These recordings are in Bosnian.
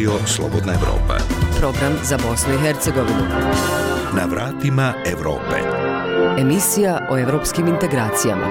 Radio Slobodna Evropa. Program za Bosnu i Hercegovinu. Na vratima Evrope. Emisija o evropskim integracijama.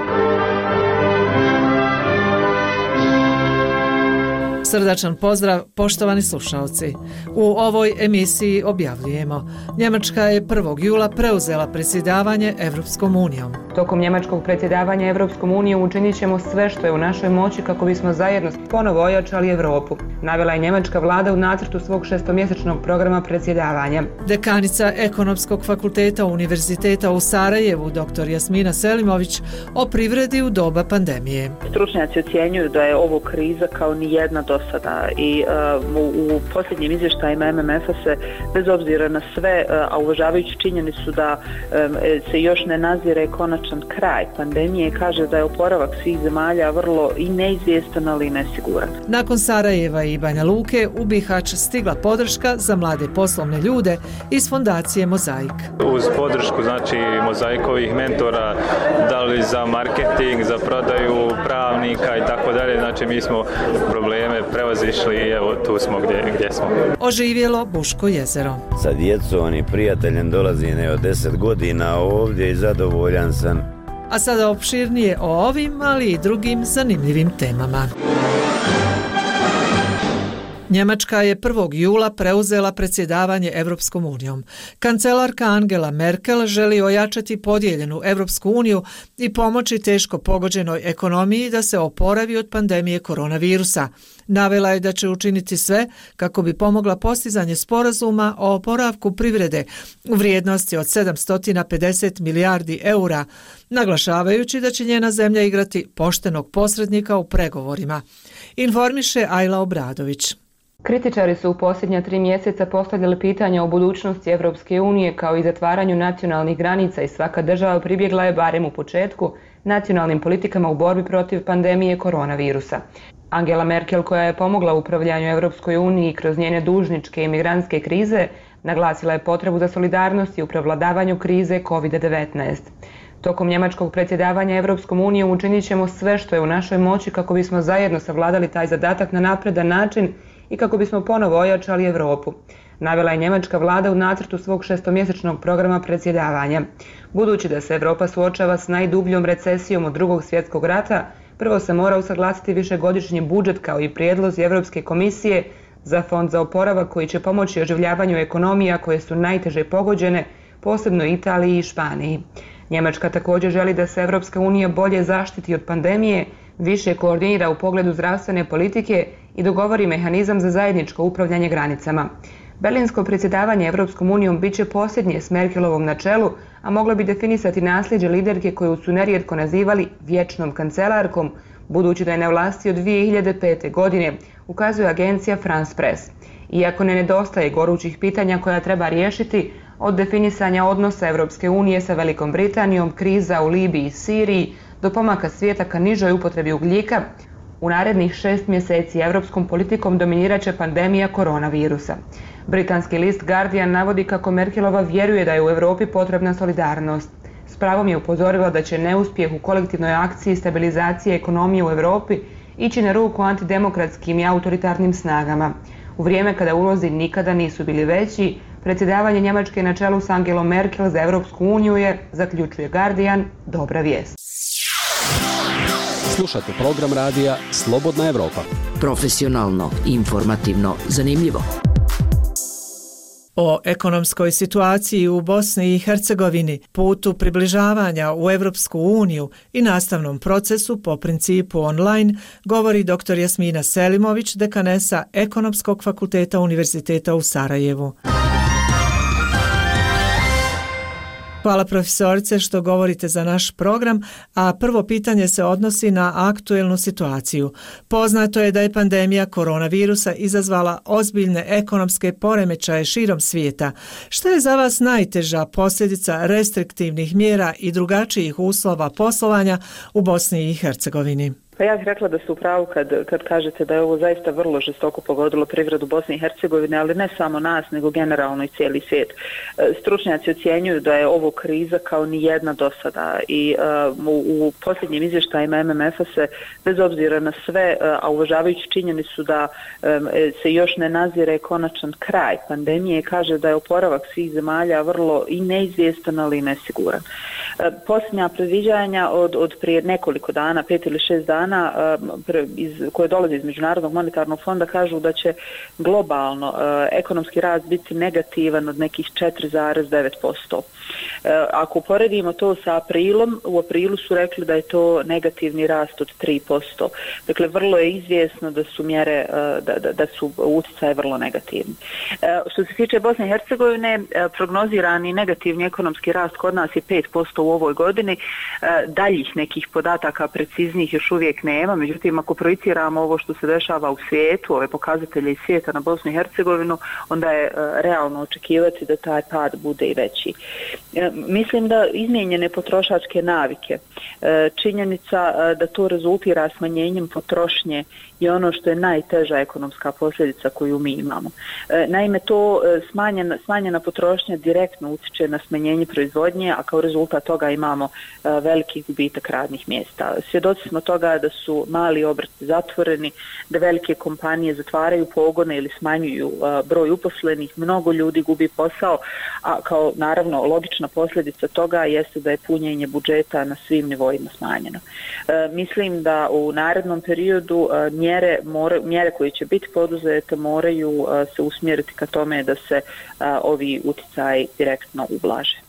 Srdačan pozdrav, poštovani slušalci. U ovoj emisiji objavljujemo. Njemačka je 1. jula preuzela predsjedavanje Evropskom unijom. Tokom njemačkog predsjedavanja Evropskom unijom učinit ćemo sve što je u našoj moći kako bismo zajedno ponovo ojačali Evropu. Navela je njemačka vlada u nacrtu svog šestomjesečnog programa predsjedavanja. Dekanica Ekonomskog fakulteta Univerziteta u Sarajevu, dr. Jasmina Selimović, o privredi u doba pandemije. Stručnjaci ocjenjuju da je ovo kriza kao ni jedna do sada i uh, u, u posljednjim izvještajima MMF-a se bez obzira na sve, uh, a uvažavajući činjenicu da um, se još ne nazire konačan kraj pandemije, kaže da je oporavak svih zemalja vrlo i neizvjestan, ali i nesiguran. Nakon Sarajeva i Banja Luke u Bihać stigla podrška za mlade poslovne ljude iz fondacije Mozaik. Uz podršku znači Mozaikovih mentora, da li za marketing, za prodaju pravnika i tako dalje, znači mi smo probleme prevazišli i evo tu smo gdje, gdje smo. Oživjelo Buško jezero. Sa djecom i prijateljem dolazi ne od 10 godina ovdje i zadovoljan sam. A sada opširnije o ovim, ali i drugim zanimljivim temama. Njemačka je 1. jula preuzela predsjedavanje Evropskom unijom. Kancelarka Angela Merkel želi ojačati podijeljenu Evropsku uniju i pomoći teško pogođenoj ekonomiji da se oporavi od pandemije koronavirusa. Navela je da će učiniti sve kako bi pomogla postizanje sporazuma o oporavku privrede u vrijednosti od 750 milijardi eura, naglašavajući da će njena zemlja igrati poštenog posrednika u pregovorima. Informiše Ajla Obradović. Kritičari su u posljednja tri mjeseca postavljali pitanja o budućnosti Evropske unije kao i zatvaranju nacionalnih granica i svaka država pribjegla je barem u početku nacionalnim politikama u borbi protiv pandemije koronavirusa. Angela Merkel, koja je pomogla u upravljanju Evropskoj uniji kroz njene dužničke i migrantske krize, naglasila je potrebu za solidarnost i u prevladavanju krize COVID-19. Tokom njemačkog predsjedavanja Evropskom unijom učinit ćemo sve što je u našoj moći kako bismo zajedno savladali taj zadatak na napredan način i kako bismo ponovo ojačali Evropu. Navela je njemačka vlada u nacrtu svog šestomjesečnog programa predsjedavanja. Budući da se Evropa suočava s najdubljom recesijom od drugog svjetskog rata, prvo se mora usaglasiti višegodišnji budžet kao i prijedlozi Evropske komisije za fond za oporavak koji će pomoći oživljavanju ekonomija koje su najteže pogođene, posebno Italiji i Španiji. Njemačka također želi da se Evropska unija bolje zaštiti od pandemije, više koordinira u pogledu zdravstvene politike i dogovori mehanizam za zajedničko upravljanje granicama. Berlinsko predsjedavanje Evropskom unijom bit će posljednje s Merkelovom na čelu, a moglo bi definisati nasljeđe liderke koju su nerijetko nazivali vječnom kancelarkom, budući da je na vlasti od 2005. godine, ukazuje agencija France Press. Iako ne nedostaje gorućih pitanja koja treba riješiti, od definisanja odnosa Evropske unije sa Velikom Britanijom, kriza u Libiji i Siriji, do pomaka svijeta ka nižoj upotrebi ugljika, u narednih šest mjeseci evropskom politikom dominiraće pandemija koronavirusa. Britanski list Guardian navodi kako Merkelova vjeruje da je u Evropi potrebna solidarnost. S pravom je upozorila da će neuspjeh u kolektivnoj akciji stabilizacije ekonomije u Evropi ići na ruku antidemokratskim i autoritarnim snagama. U vrijeme kada ulozi nikada nisu bili veći, predsjedavanje Njemačke na čelu s Angelom Merkel za Evropsku uniju je, zaključuje Guardian, dobra vijest. Slušate program radija Slobodna Evropa. Profesionalno, informativno, zanimljivo. O ekonomskoj situaciji u Bosni i Hercegovini, putu približavanja u Evropsku uniju i nastavnom procesu po principu online, govori dr. Jasmina Selimović, dekanesa Ekonomskog fakulteta Univerziteta u Sarajevu. Hvala profesorice što govorite za naš program, a prvo pitanje se odnosi na aktuelnu situaciju. Poznato je da je pandemija koronavirusa izazvala ozbiljne ekonomske poremećaje širom svijeta. Šta je za vas najteža posljedica restriktivnih mjera i drugačijih uslova poslovanja u Bosni i Hercegovini? Pa ja bih rekla da ste u pravu kad, kad kažete da je ovo zaista vrlo žestoko pogodilo privredu Bosne i Hercegovine, ali ne samo nas, nego generalno i cijeli svijet. E, stručnjaci ocjenjuju da je ovo kriza kao ni jedna do sada i uh, u, u posljednjim izvještajima MMF-a se, bez obzira na sve, uh, a uvažavajući činjenicu da um, se još ne nazire konačan kraj pandemije, kaže da je oporavak svih zemalja vrlo i neizvjestan, ali i nesiguran. Uh, posljednja predviđanja od, od prije nekoliko dana, pet ili šest dana, dana eh, iz, koje dolaze iz Međunarodnog monetarnog fonda, kažu da će globalno eh, ekonomski rast biti negativan od nekih 4,9%. Eh, ako uporedimo to sa aprilom, u aprilu su rekli da je to negativni rast od 3%. Dakle, vrlo je izvjesno da su mjere, da, da, da su utjecaje vrlo negativni. Što se tiče Bosne i Hercegovine, prognozirani negativni ekonomski rast kod nas je 5% u ovoj godini. Daljih nekih podataka preciznih još uvijek nema, međutim, ako projiciramo ovo što se dešava u svijetu, ove pokazatelje iz svijeta na Bosnu i Hercegovinu, onda je e, realno očekivati da taj pad bude i veći e, mislim da izmijenjene potrošačke navike, e, činjenica e, da to rezultira smanjenjem potrošnje je ono što je najteža ekonomska posljedica koju mi imamo. E, naime, to e, smanjena, smanjena potrošnja direktno utječe na smanjenje proizvodnje, a kao rezultat toga imamo veliki gubitak radnih mjesta. Svjedoci smo toga da su mali obrti zatvoreni, da velike kompanije zatvaraju pogone ili smanjuju uh, broj uposlenih, mnogo ljudi gubi posao, a kao naravno logična posljedica toga jeste da je punjenje budžeta na svim nivoima smanjeno. E, mislim da u narednom periodu e, mjere, more, mjere koje će biti poduzete moraju e, se usmjeriti ka tome da se ovi uticaji direktno ublaže.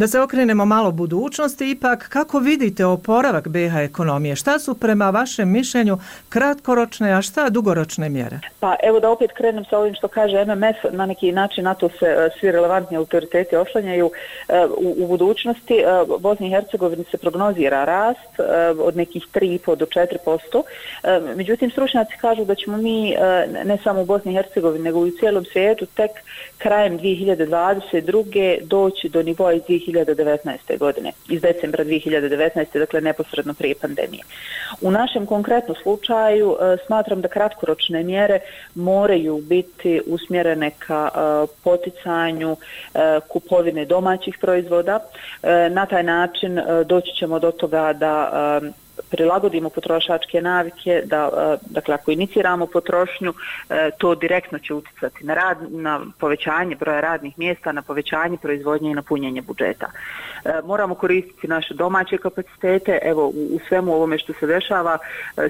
Da se okrenemo malo budućnosti, ipak kako vidite oporavak BH ekonomije? Šta su prema vašem mišljenju kratkoročne, a šta dugoročne mjere? Pa evo da opet krenem sa ovim što kaže MMF, na neki način na to se e, svi relevantni autoriteti oslanjaju e, u, u budućnosti. E, Bosni i Hercegovini se prognozira rast od nekih 3,5 do 4%. Međutim, stručnjaci kažu da ćemo mi ne samo u Bosni i Hercegovini, nego i u cijelom svijetu tek krajem 2022. doći do nivoa iz 2019. godine, iz decembra 2019. dakle neposredno prije pandemije. U našem konkretnom slučaju e, smatram da kratkoročne mjere moraju biti usmjerene ka e, poticanju e, kupovine domaćih proizvoda. Na taj način doći ćemo do toga da prilagodimo potrošačke navike, da, e, dakle, ako iniciramo potrošnju, e, to direktno će uticati na, rad, na povećanje broja radnih mjesta, na povećanje proizvodnje i na punjenje budžeta. E, moramo koristiti naše domaće kapacitete, evo, u, u svemu ovome što se dešava,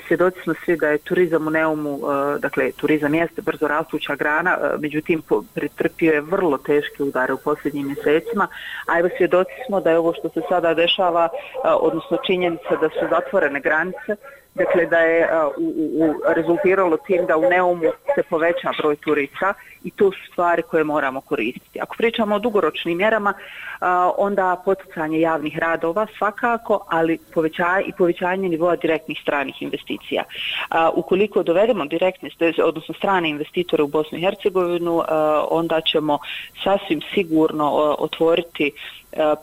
svjedoci smo svi da je turizam u Neumu, dakle, turizam jeste brzo rastuća grana, međutim, pretrpio je vrlo teške udare u posljednjim mjesecima, a evo svjedoci smo da je ovo što se sada dešava, odnosno činjenica da su zatvorene zatvorene granice, dakle da je u, u, u rezultiralo tim da u Neumu se poveća broj turista i to su stvari koje moramo koristiti. Ako pričamo o dugoročnim mjerama, onda poticanje javnih radova svakako, ali povećanje i povećanje nivoa direktnih stranih investicija. Ukoliko dovedemo direktne, odnosno strane investitore u Bosnu i Hercegovinu, onda ćemo sasvim sigurno otvoriti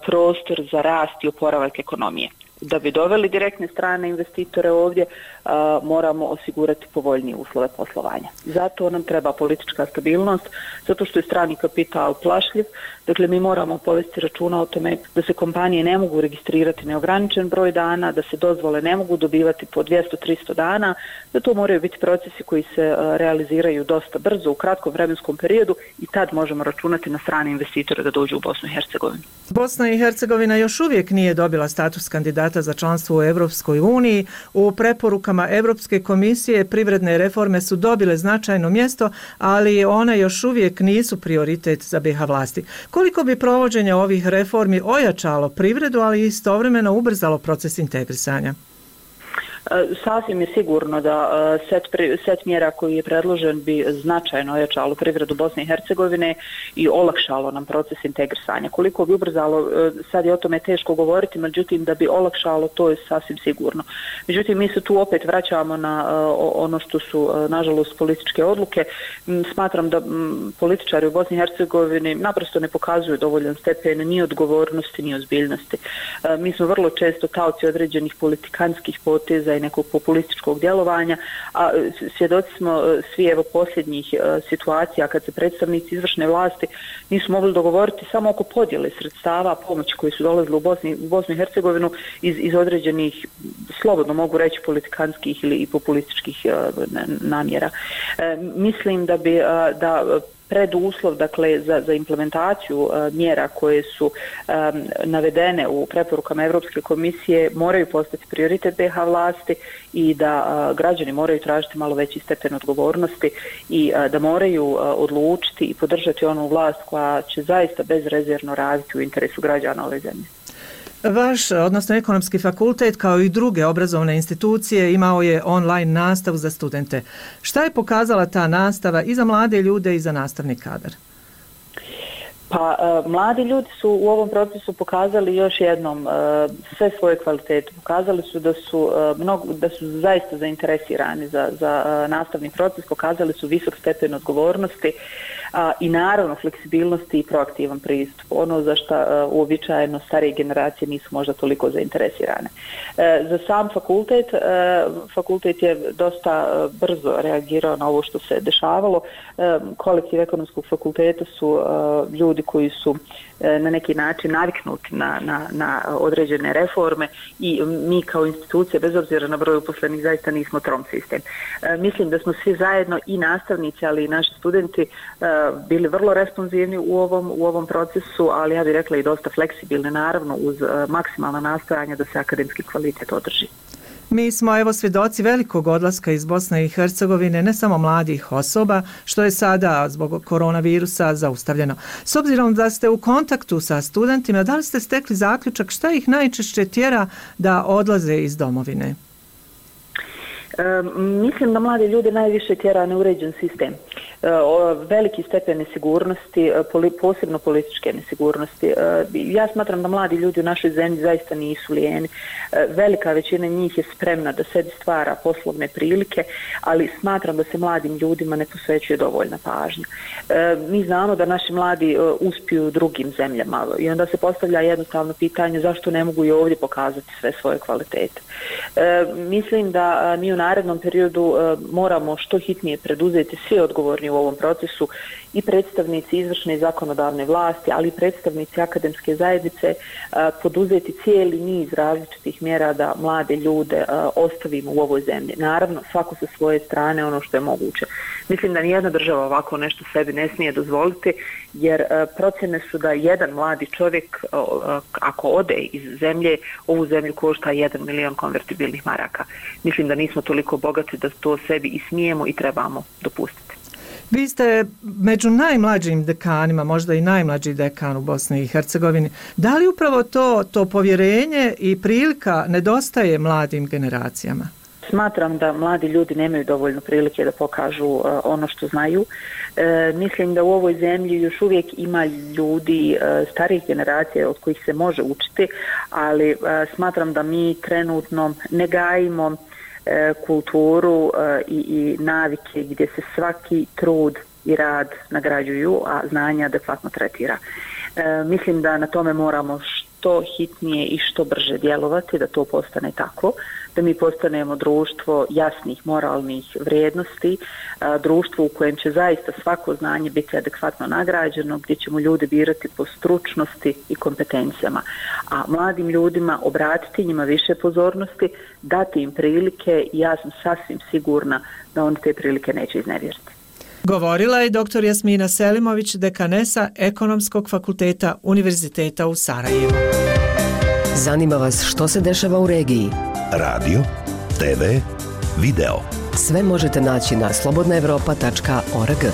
prostor za rast i oporavak ekonomije da bi doveli direktne strane investitore ovdje, a, moramo osigurati povoljnije uslove poslovanja. Zato nam treba politička stabilnost, zato što je strani kapital plašljiv. Dakle, mi moramo povesti računa o tome da se kompanije ne mogu registrirati neograničen broj dana, da se dozvole ne mogu dobivati po 200-300 dana, da to moraju biti procesi koji se a, realiziraju dosta brzo u kratkom vremenskom periodu i tad možemo računati na strane investitore da dođu u Bosnu i Hercegovinu. Bosna i Hercegovina još uvijek nije dobila status kandidata za članstvo u Evropskoj uniji. U preporukama Evropske komisije privredne reforme su dobile značajno mjesto, ali one još uvijek nisu prioritet za BiH vlasti. Koliko bi provođenje ovih reformi ojačalo privredu, ali istovremeno ubrzalo proces integrisanja? Sasvim je sigurno da e, set, set mjera koji je predložen bi značajno ojačalo privredu Bosne i Hercegovine i olakšalo nam proces integrisanja. Koliko bi ubrzalo, e, sad je o tome teško govoriti, međutim da bi olakšalo, to je sasvim sigurno. Međutim, mi se tu opet vraćamo na e, ono što su, nažalost, političke odluke. Smatram da političari u Bosni i Hercegovini naprosto ne pokazuju dovoljan stepen ni odgovornosti, ni ozbiljnosti. Mi smo vrlo često taoci određenih politikanskih poteza pokušaj nekog populističkog djelovanja, a e, svjedoci smo e, svi evo posljednjih e, situacija kad se predstavnici izvršne vlasti nisu mogli dogovoriti samo oko podjele sredstava pomoći koji su dolazili u, Bosni, u Bosnu i Hercegovinu iz, iz određenih, slobodno mogu reći, politikanskih ili i populističkih namjera. Mislim da bi da preduslov dakle za za implementaciju uh, mjera koje su um, navedene u preporukama Evropske komisije moraju postati prioritet BH vlasti i da uh, građani moraju tražiti malo veći stepen odgovornosti i uh, da moraju uh, odlučiti i podržati onu vlast koja će zaista bezrezervno raditi u interesu građana ove zemlje. Vaš, odnosno ekonomski fakultet, kao i druge obrazovne institucije, imao je online nastavu za studente. Šta je pokazala ta nastava i za mlade ljude i za nastavni kadar? Pa, e, mladi ljudi su u ovom procesu pokazali još jednom e, sve svoje kvalitete. Pokazali su da su, e, mnogo, da su zaista zainteresirani za, za e, nastavni proces, pokazali su visok stepen odgovornosti. A, i naravno fleksibilnosti i proaktivan pristup. Ono za što e, uobičajeno starije generacije nisu možda toliko zainteresirane. E, za sam fakultet, e, fakultet je dosta e, brzo reagirao na ovo što se dešavalo. E, kolektiv ekonomskog fakulteta su e, ljudi koji su e, na neki način naviknuti na, na, na određene reforme i mi kao institucije, bez obzira na broj uposlenih, zaista nismo trom sistem. E, mislim da smo svi zajedno i nastavnici, ali i naši studenti e, bili vrlo responsivni u ovom u ovom procesu, ali ja bih rekla i dosta fleksibilni naravno uz maksimalno maksimalna nastojanja da se akademski kvalitet održi. Mi smo evo svjedoci velikog odlaska iz Bosne i Hercegovine, ne samo mladih osoba, što je sada zbog koronavirusa zaustavljeno. S obzirom da ste u kontaktu sa studentima, da li ste stekli zaključak šta ih najčešće tjera da odlaze iz domovine? E, mislim da mlade ljude najviše tjera neuređen sistem. E, veliki stepen nesigurnosti, e, posebno političke nesigurnosti. E, ja smatram da mladi ljudi u našoj zemlji zaista nisu lijeni. Velika većina njih je spremna da sebi stvara poslovne prilike, ali smatram da se mladim ljudima ne posvećuje dovoljna pažnja. Mi znamo da naši mladi uspiju u drugim zemljama i onda se postavlja jednostavno pitanje zašto ne mogu i ovdje pokazati sve svoje kvalitete. Mislim da mi u narednom periodu moramo što hitnije preduzeti svi odgovorni u ovom procesu i predstavnici izvršne i zakonodavne vlasti, ali i predstavnici akademske zajednice poduzeti cijeli niz različitih mjera da mlade ljude ostavimo u ovoj zemlji. Naravno, svako sa svoje strane ono što je moguće. Mislim da nijedna država ovako nešto sebi ne smije dozvoliti, jer procjene su da jedan mladi čovjek, ako ode iz zemlje, ovu zemlju košta 1 milion konvertibilnih maraka. Mislim da nismo toliko bogati da to sebi i smijemo i trebamo dopustiti. Vi ste među najmlađim dekanima, možda i najmlađi dekan u Bosni i Hercegovini. Da li upravo to, to povjerenje i prilika nedostaje mladim generacijama? Smatram da mladi ljudi nemaju dovoljno prilike da pokažu uh, ono što znaju. E, mislim da u ovoj zemlji još uvijek ima ljudi e, starih generacija od kojih se može učiti, ali e, smatram da mi trenutno ne gajimo E, E, kulturu e, i, i navike gdje se svaki trud i rad nagrađuju, a znanja adekvatno tretira. E, mislim da na tome moramo što hitnije i što brže djelovati, da to postane tako, da mi postanemo društvo jasnih moralnih vrijednosti, društvo u kojem će zaista svako znanje biti adekvatno nagrađeno, gdje ćemo ljude birati po stručnosti i kompetencijama. A mladim ljudima obratiti njima više pozornosti, dati im prilike i ja sam sasvim sigurna da oni te prilike neće iznevjeriti. Govorila je dr. Jasmina Selimović, dekanesa Ekonomskog fakulteta Univerziteta u Sarajevu. Zanima vas što se dešava u regiji? Radio, TV, video. Sve možete naći na slobodnaevropa.org.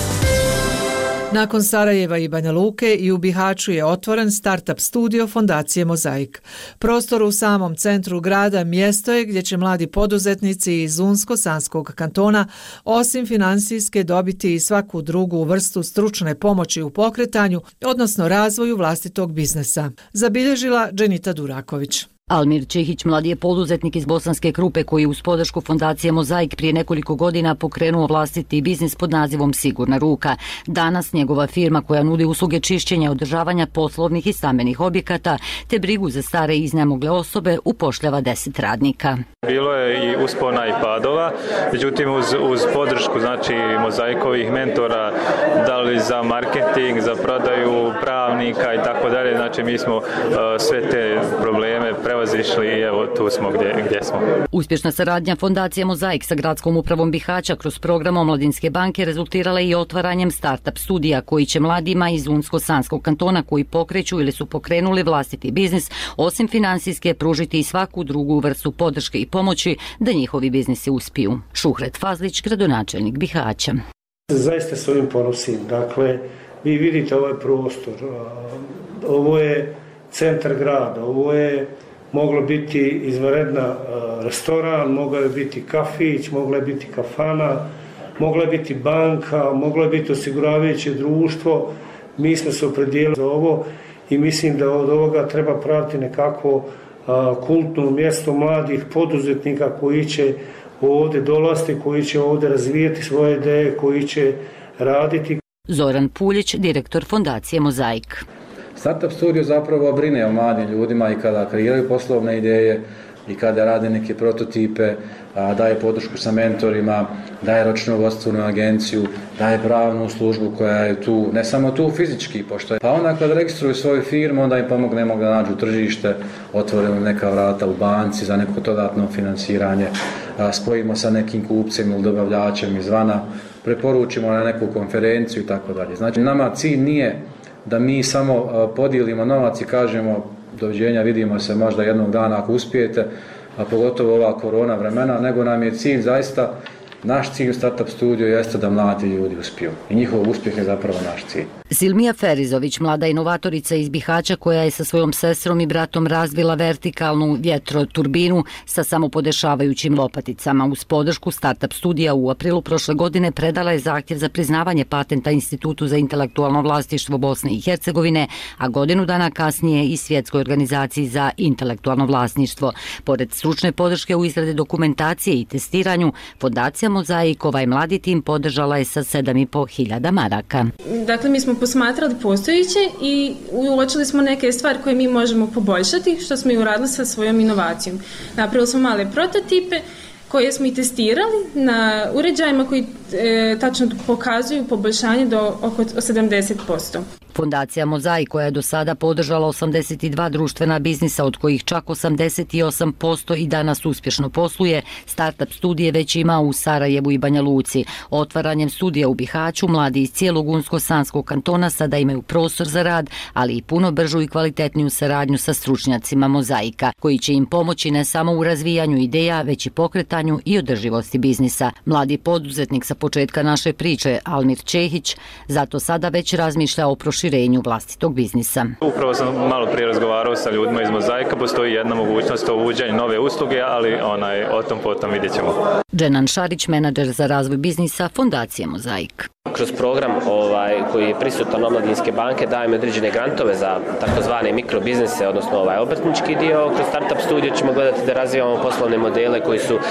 Nakon Sarajeva i Banja Luke i u Bihaću je otvoren startup studio Fondacije Mozaik. Prostor u samom centru grada mjesto je gdje će mladi poduzetnici iz Unsko-Sanskog kantona osim finansijske dobiti i svaku drugu vrstu stručne pomoći u pokretanju, odnosno razvoju vlastitog biznesa. Zabilježila Dženita Duraković. Almir Čehić, mladi je poduzetnik iz Bosanske Krupe koji uz podršku fondacije Mozaik prije nekoliko godina pokrenuo vlastiti biznis pod nazivom Sigurna ruka. Danas njegova firma koja nudi usluge čišćenja i održavanja poslovnih i stambenih objekata te brigu za stare i iznemogle osobe upošljava 10 radnika. Bilo je i uspona i padova, međutim uz, uz podršku znači mozaikovih mentora, da li za marketing, za prodaju pravnika i tako dalje, znači mi smo uh, sve te probleme prevazišli i evo tu smo gdje, gdje smo. Uspješna saradnja fondacije Mozaik sa gradskom upravom Bihaća kroz program Omladinske banke rezultirala i otvaranjem startup studija koji će mladima iz Unsko-Sanskog kantona koji pokreću ili su pokrenuli vlastiti biznis, osim finansijske, pružiti i svaku drugu vrstu podrške i pomoći da njihovi biznisi uspiju. Šuhret Fazlić, gradonačelnik Bihaća. Zaista s ovim ponosim. Dakle, vi vidite ovaj prostor. Ovo je centar grada, ovo je moglo biti izvaredna e, restoran, moglo je biti kafić, mogla je biti kafana, mogla je biti banka, moglo je biti osiguravajuće društvo. Mi smo se opredijeli za ovo i mislim da od ovoga treba praviti nekako e, kultno mjesto mladih poduzetnika koji će ovdje dolasti, koji će ovdje razvijeti svoje ideje, koji će raditi. Zoran Puljić, direktor fondacije Mozaik. Startup studio zapravo brine o mladim ljudima i kada kreiraju poslovne ideje i kada rade neke prototipe, daje podršku sa mentorima, daje ročnu agenciju, daje pravnu službu koja je tu, ne samo tu fizički, pošto je. Pa onda kad registruju svoju firmu, onda im pomognemo da nađu tržište, otvorimo neka vrata u banci za neko dodatno finansiranje, spojimo sa nekim kupcem ili dobavljačem izvana, preporučimo na neku konferenciju i tako dalje. Znači, nama cilj nije da mi samo podijelimo novac i kažemo doviđenja, vidimo se možda jednog dana ako uspijete, a pogotovo ova korona vremena, nego nam je cilj zaista Naš cilj u Startup Studio jeste da mladi ljudi uspiju i njihov uspjeh je zapravo naš cilj. Silmija Ferizović, mlada inovatorica iz Bihaća koja je sa svojom sestrom i bratom razvila vertikalnu vjetroturbinu sa samopodešavajućim lopaticama. Uz podršku Startup Studija u aprilu prošle godine predala je zahtjev za priznavanje patenta Institutu za intelektualno vlastištvo Bosne i Hercegovine, a godinu dana kasnije i Svjetskoj organizaciji za intelektualno vlasništvo. Pored stručne podrške u izrade dokumentacije i testiranju, fondacija Mozaik ovaj mladi tim podržala je sa 7,5 hiljada maraka. Dakle, mi smo posmatrali postojiće i uočili smo neke stvari koje mi možemo poboljšati, što smo i uradili sa svojom inovacijom. Napravili smo male prototipe koje smo i testirali na uređajima koji e, tačno pokazuju poboljšanje do oko 70%. Fondacija Mozaik koja je do sada podržala 82 društvena biznisa od kojih čak 88% i danas uspješno posluje, startup studije već ima u Sarajevu i Banja Luci. Otvaranjem studija u Bihaću mladi iz cijelog Unsko-Sanskog kantona sada imaju prostor za rad, ali i puno bržu i kvalitetniju saradnju sa stručnjacima Mozaika, koji će im pomoći ne samo u razvijanju ideja, već i pokretanju i održivosti biznisa. Mladi poduzetnik sa početka naše priče, Almir Čehić, zato sada već razmišlja o proširenju proširenju vlastitog biznisa. Upravo sam malo prije razgovarao sa ljudima iz Mozaika, postoji jedna mogućnost o uvođenju nove usluge, ali onaj, o tom potom vidjet ćemo. Dženan Šarić, menadžer za razvoj biznisa Fondacije Mozaik kroz program ovaj, koji je prisutan Omladinske banke dajemo određene grantove za takozvane mikrobiznise, odnosno ovaj obrtnički dio. Kroz Startup Studio ćemo gledati da razvijamo poslovne modele koji su uh,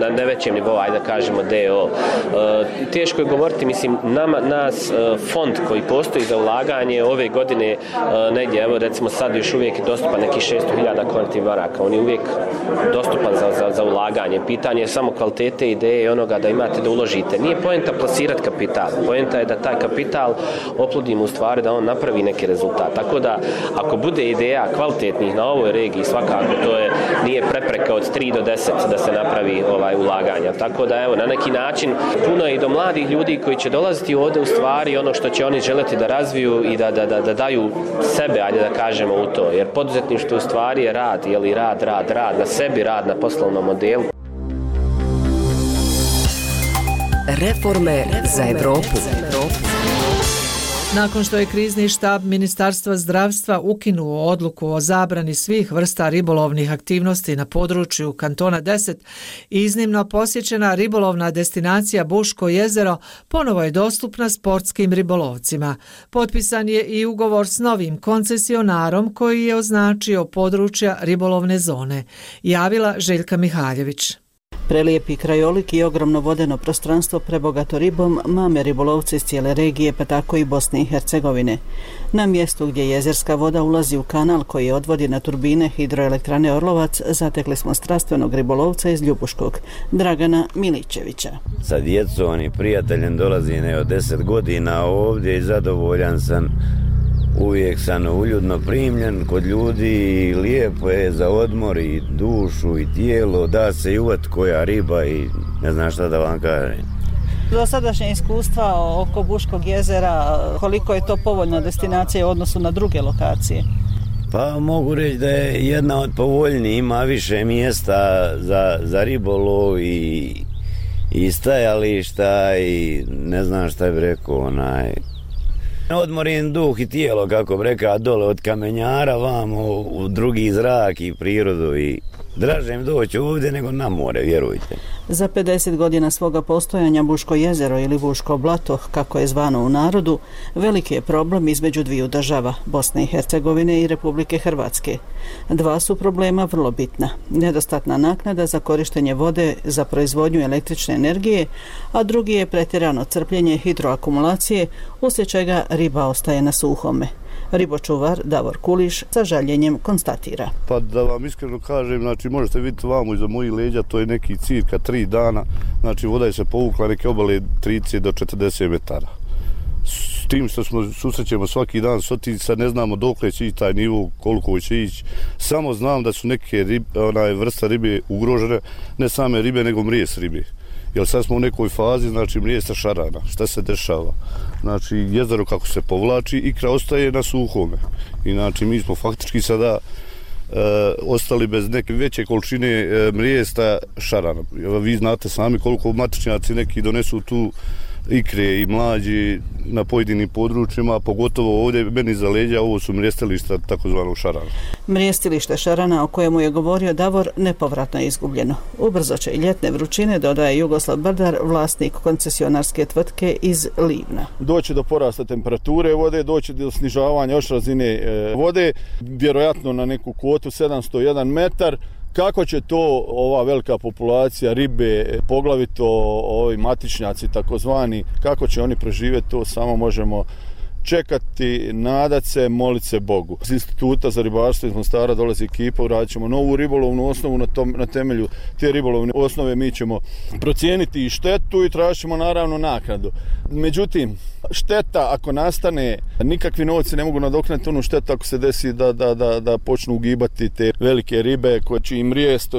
na nevećem nivou, ajde da kažemo DO. Uh, eh, teško je govoriti, mislim, nama, nas uh, fond koji postoji za ulaganje ove godine uh, negdje, evo recimo sad još uvijek je dostupan neki 600.000 konti baraka. On je uvijek dostupan za, za, za ulaganje. Pitanje je samo kvalitete ideje i onoga da imate da uložite. Nije poenta plasirati kapital kapital. Poenta je da taj kapital oplodimo u stvari da on napravi neki rezultat. Tako da, ako bude ideja kvalitetnih na ovoj regiji, svakako to je nije prepreka od 3 do 10 da se napravi ovaj ulaganja. Tako da, evo, na neki način puno je i do mladih ljudi koji će dolaziti ovde u stvari ono što će oni želeti da razviju i da, da, da, da daju sebe, ajde da kažemo u to. Jer poduzetništvo u stvari je rad, je li rad, rad, rad na sebi, rad na poslovnom modelu. Reforme za Evropu. Nakon što je krizni štab Ministarstva zdravstva ukinuo odluku o zabrani svih vrsta ribolovnih aktivnosti na području kantona 10, iznimno posjećena ribolovna destinacija Buško jezero ponovo je dostupna sportskim ribolovcima. Potpisan je i ugovor s novim koncesionarom koji je označio područja ribolovne zone. Javila Željka Mihaljević. Prelijepi krajolik i ogromno vodeno prostranstvo prebogato ribom mame ribolovce iz cijele regije, pa tako i Bosne i Hercegovine. Na mjestu gdje jezerska voda ulazi u kanal koji odvodi na turbine hidroelektrane Orlovac, zatekli smo strastvenog ribolovca iz Ljubuškog, Dragana Milićevića. Sa djecom i prijateljem dolazi ne od deset godina ovdje i zadovoljan sam uvijek sam uljudno primljen kod ljudi i lijepo je za odmor i dušu i tijelo, da se i uvat koja riba i ne znam šta da vam kažem. Do sadašnje iskustva oko Buškog jezera, koliko je to povoljna destinacija u odnosu na druge lokacije? Pa mogu reći da je jedna od povoljnijih, ima više mjesta za, za ribolov i, i stajališta i ne znam šta bi rekao onaj, Odmorim duh i tijelo, kako bi rekao, dole od kamenjara, vamo u drugi zrak i prirodu i dražem doći ovdje nego na more, vjerujte. Za 50 godina svoga postojanja Buško jezero ili Buško blato, kako je zvano u narodu, veliki je problem između dviju država, Bosne i Hercegovine i Republike Hrvatske. Dva su problema vrlo bitna. Nedostatna naknada za korištenje vode za proizvodnju električne energije, a drugi je pretjerano crpljenje hidroakumulacije, uslijed čega riba ostaje na suhome. Ribočuvar Davor Kuliš sa žaljenjem konstatira. Pa da vam iskreno kažem, znači možete vidjeti vamo iza mojih leđa, to je neki cirka tri dana, znači voda je se povukla neke obale 30 do 40 metara. S tim što smo susrećemo svaki dan s otica, ne znamo dok će ići taj nivo, koliko će ići. Samo znam da su neke rib, onaj, vrsta ribe ugrožene, ne same ribe, nego mrijes ribe jer sad smo u nekoj fazi, znači mrijesta šarana, šta se dešava. Znači jezero kako se povlači, ikra ostaje na suhome. I znači mi smo faktički sada e, ostali bez neke veće količine e, mrijesta šarana. Vi znate sami koliko matičnjaci neki donesu tu ikre i mlađi na pojedinim područjima, pogotovo ovdje meni za leđa, ovo su mrijestilišta takozvanog šarana. Mrijestilište šarana o kojemu je govorio Davor nepovratno je izgubljeno. Ubrzo će i ljetne vrućine, dodaje Jugoslav Brdar, vlasnik koncesionarske tvrtke iz Livna. Doće do porasta temperature vode, doće do snižavanja još razine e, vode, vjerojatno na neku kvotu 701 metar, kako će to ova velika populacija ribe, poglavito ovi matičnjaci takozvani, kako će oni preživjeti to samo možemo čekati, nadat se, molit se Bogu. Iz instituta za ribarstvo iz Mostara dolazi ekipa, uradit ćemo novu ribolovnu osnovu na, tom, na temelju te ribolovne osnove. Mi ćemo procijeniti i štetu i tražimo naravno nakradu. Međutim, šteta ako nastane, nikakvi novci ne mogu nadoknati onu štetu ako se desi da, da, da, da počnu ugibati te velike ribe koje će im rijest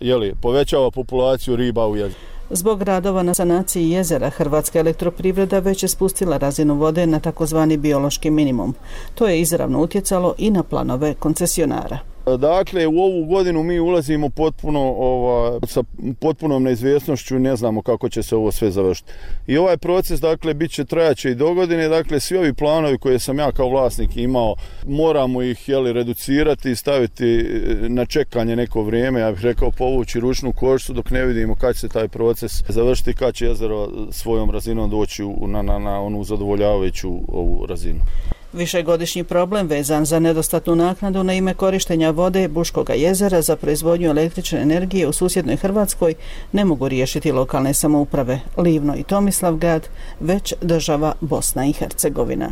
jeli, povećava populaciju riba u jeziku. Zbog radova na sanaciji jezera, Hrvatska elektroprivreda već je spustila razinu vode na takozvani biološki minimum. To je izravno utjecalo i na planove koncesionara. Dakle, u ovu godinu mi ulazimo potpuno ova, sa potpunom neizvjesnošću ne znamo kako će se ovo sve završiti. I ovaj proces, dakle, bit će trajaće i do godine. Dakle, svi ovi planovi koje sam ja kao vlasnik imao, moramo ih jeli, reducirati i staviti e, na čekanje neko vrijeme. Ja bih rekao povući ručnu koštu dok ne vidimo kad će se taj proces završiti, kad će jezero svojom razinom doći na, na, na onu zadovoljavajuću ovu razinu. Višegodišnji problem vezan za nedostatnu naknadu na ime korištenja vode Buškoga jezera za proizvodnju električne energije u susjednoj Hrvatskoj ne mogu riješiti lokalne samouprave Livno i Tomislavgrad, već država Bosna i Hercegovina.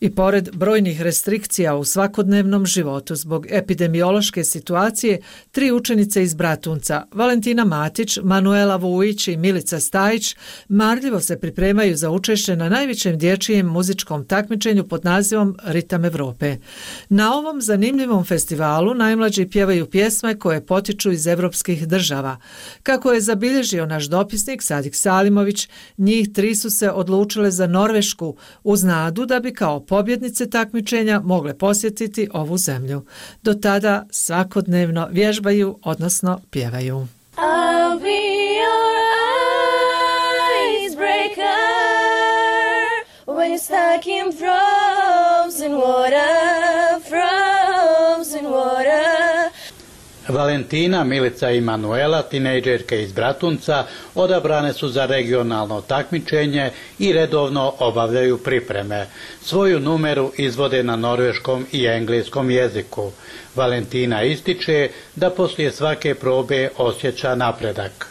I pored brojnih restrikcija u svakodnevnom životu zbog epidemiološke situacije, tri učenice iz Bratunca, Valentina Matić, Manuela Vujić i Milica Stajić, marljivo se pripremaju za učešće na najvećem dječijem muzičkom takmičenju pod nazivom Ritam Evrope. Na ovom zanimljivom festivalu najmlađi pjevaju pjesme koje potiču iz evropskih država. Kako je zabilježio naš dopisnik Sadik Salimović, njih tri su se odlučile za Norvešku uz nadu da bi kao pobjednice takmičenja mogle posjetiti ovu zemlju. Do tada svakodnevno vježbaju, odnosno pjevaju. Stuck in frozen water. Valentina, Milica i Manuela, tinejdžerke iz Bratunca, odabrane su za regionalno takmičenje i redovno obavljaju pripreme. Svoju numeru izvode na norveškom i engleskom jeziku. Valentina ističe da poslije svake probe osjeća napredak.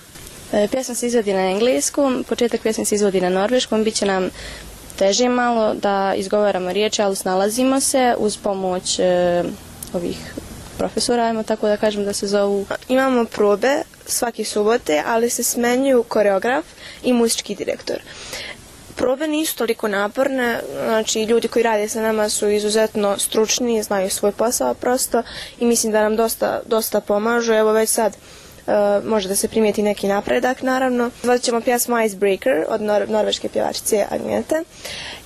E, pjesma se izvodi na engleskom, početak pjesme se izvodi na norveškom, bit će nam teže malo da izgovaramo riječi, ali snalazimo se uz pomoć e, ovih profesora, ajmo tako da kažem da se zovu. Imamo probe svake subote, ali se smenjuju koreograf i muzički direktor. Probe nisu toliko naporne, znači ljudi koji rade sa nama su izuzetno stručni, znaju svoj posao prosto i mislim da nam dosta, dosta pomažu. Evo već sad uh, može da se primijeti neki napredak naravno. Zvat ćemo pjesmu Icebreaker od nor norveške pjevačice Agnete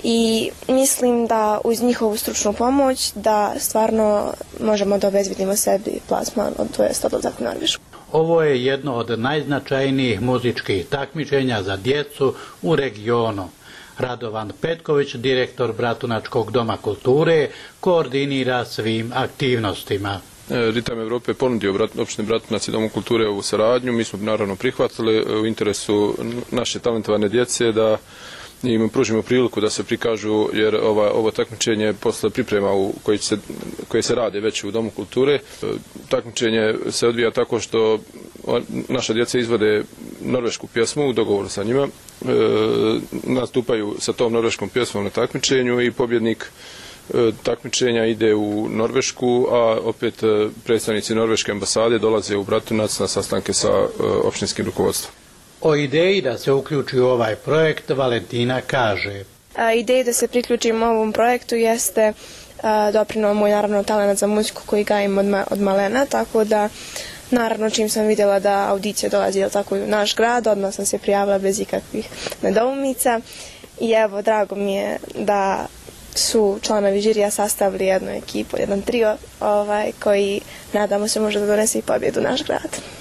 i mislim da uz njihovu stručnu pomoć da stvarno možemo da obezvidimo sebi plasman od to je odlazak u Norvešku. Ovo je jedno od najznačajnijih muzičkih takmičenja za djecu u regionu. Radovan Petković, direktor Bratunačkog doma kulture, koordinira svim aktivnostima. E, Ritam Evrope ponudio brat, opštine Bratunac i Domu kulture ovu saradnju. Mi smo naravno prihvatili e, u interesu naše talentovane djece da im pružimo priliku da se prikažu jer ova, ovo takmičenje posle priprema u koji se, koje se rade već u Domu kulture. E, takmičenje se odvija tako što naša djeca izvode norvešku pjesmu u dogovoru sa njima. E, nastupaju sa tom norveškom pjesmom na takmičenju i pobjednik e, takmičenja ide u Norvešku, a opet e, predstavnici Norveške ambasade dolaze u Bratunac na sastanke sa opštinskim rukovodstvom. O ideji da se uključi u ovaj projekt Valentina kaže. A, ideja da se priključim ovom projektu jeste a, doprinuo moj naravno talent za muziku koji gajim od, ma, od malena, tako da naravno čim sam vidjela da audicija dolazi tako u naš grad, odmah sam se prijavila bez ikakvih nedoumica i evo drago mi je da su članovi žirija sastavili jednu ekipu, jedan trio ovaj, koji nadamo se može da donese i pobjedu naš grad.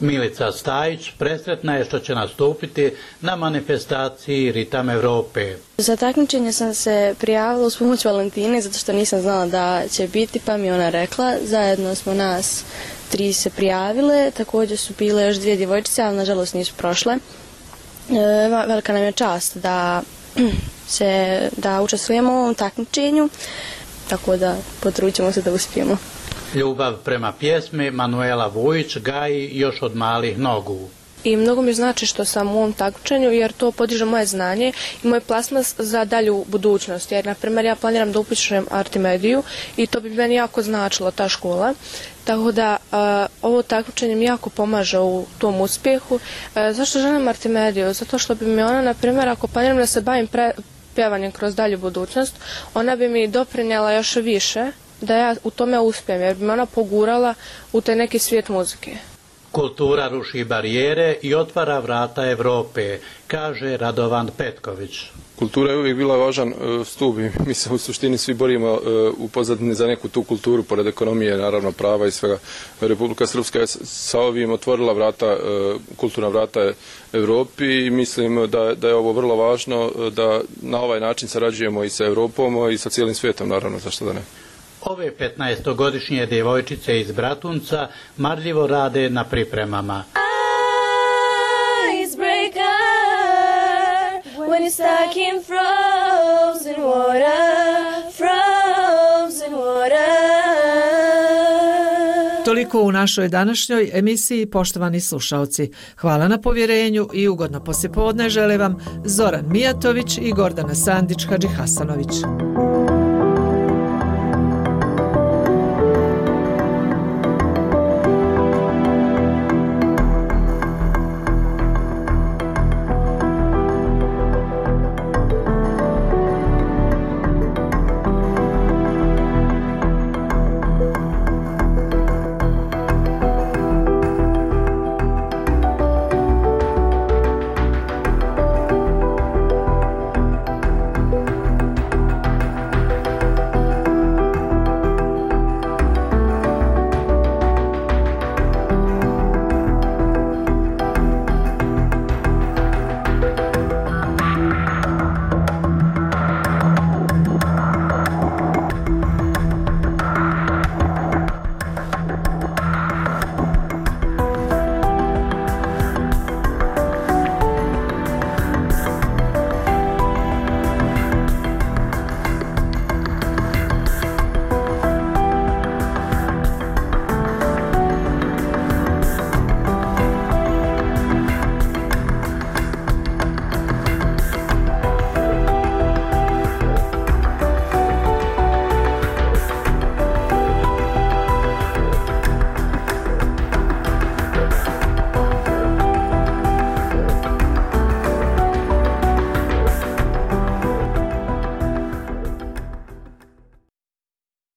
Milica Stajić presretna je što će nastupiti na manifestaciji Ritam Evrope. Za takmičenje sam se prijavila uz pomoć Valentine zato što nisam znala da će biti pa mi ona rekla. Zajedno smo nas tri se prijavile, također su bile još dvije djevojčice, ali nažalost nisu prošle. E, velika nam je čast da se da učestvujemo u ovom takmičenju, tako da potrućemo se da uspijemo. Ljubav prema pjesmi Manuela Vujić gaji još od malih nogu. I mnogo mi znači što sam u ovom takmičenju jer to podiže moje znanje i moj plasmas za dalju budućnost. Jer, na primjer, ja planiram da upišem Artimediju i to bi meni jako značilo ta škola. Tako da a, ovo takmičenje mi jako pomaže u tom uspjehu. A, zašto želim Artimediju? Zato što bi mi ona, na primjer, ako planiram da se bavim pre, pjevanjem kroz dalju budućnost, ona bi mi doprinjela još više da ja u tome uspijem, jer bi me ona pogurala u te neki svijet muzike. Kultura ruši barijere i otvara vrata Evrope, kaže Radovan Petković. Kultura je uvijek bila važan e, stup i mi se u suštini svi borimo e, u pozadini za neku tu kulturu, pored ekonomije, naravno prava i svega. Republika Srpska je sa ovim otvorila vrata, e, kulturna vrata Evropi i mislim da, da je ovo vrlo važno da na ovaj način sarađujemo i sa Evropom i sa cijelim svijetom, naravno, zašto da ne. Ove 15-godišnje djevojčice iz Bratunca marljivo rade na pripremama. When you're stuck in frozen water, frozen water. Toliko u našoj današnjoj emisiji, poštovani slušalci. Hvala na povjerenju i ugodno poslijepodne žele vam Zoran Mijatović i Gordana Sandić-Hadži Hasanović.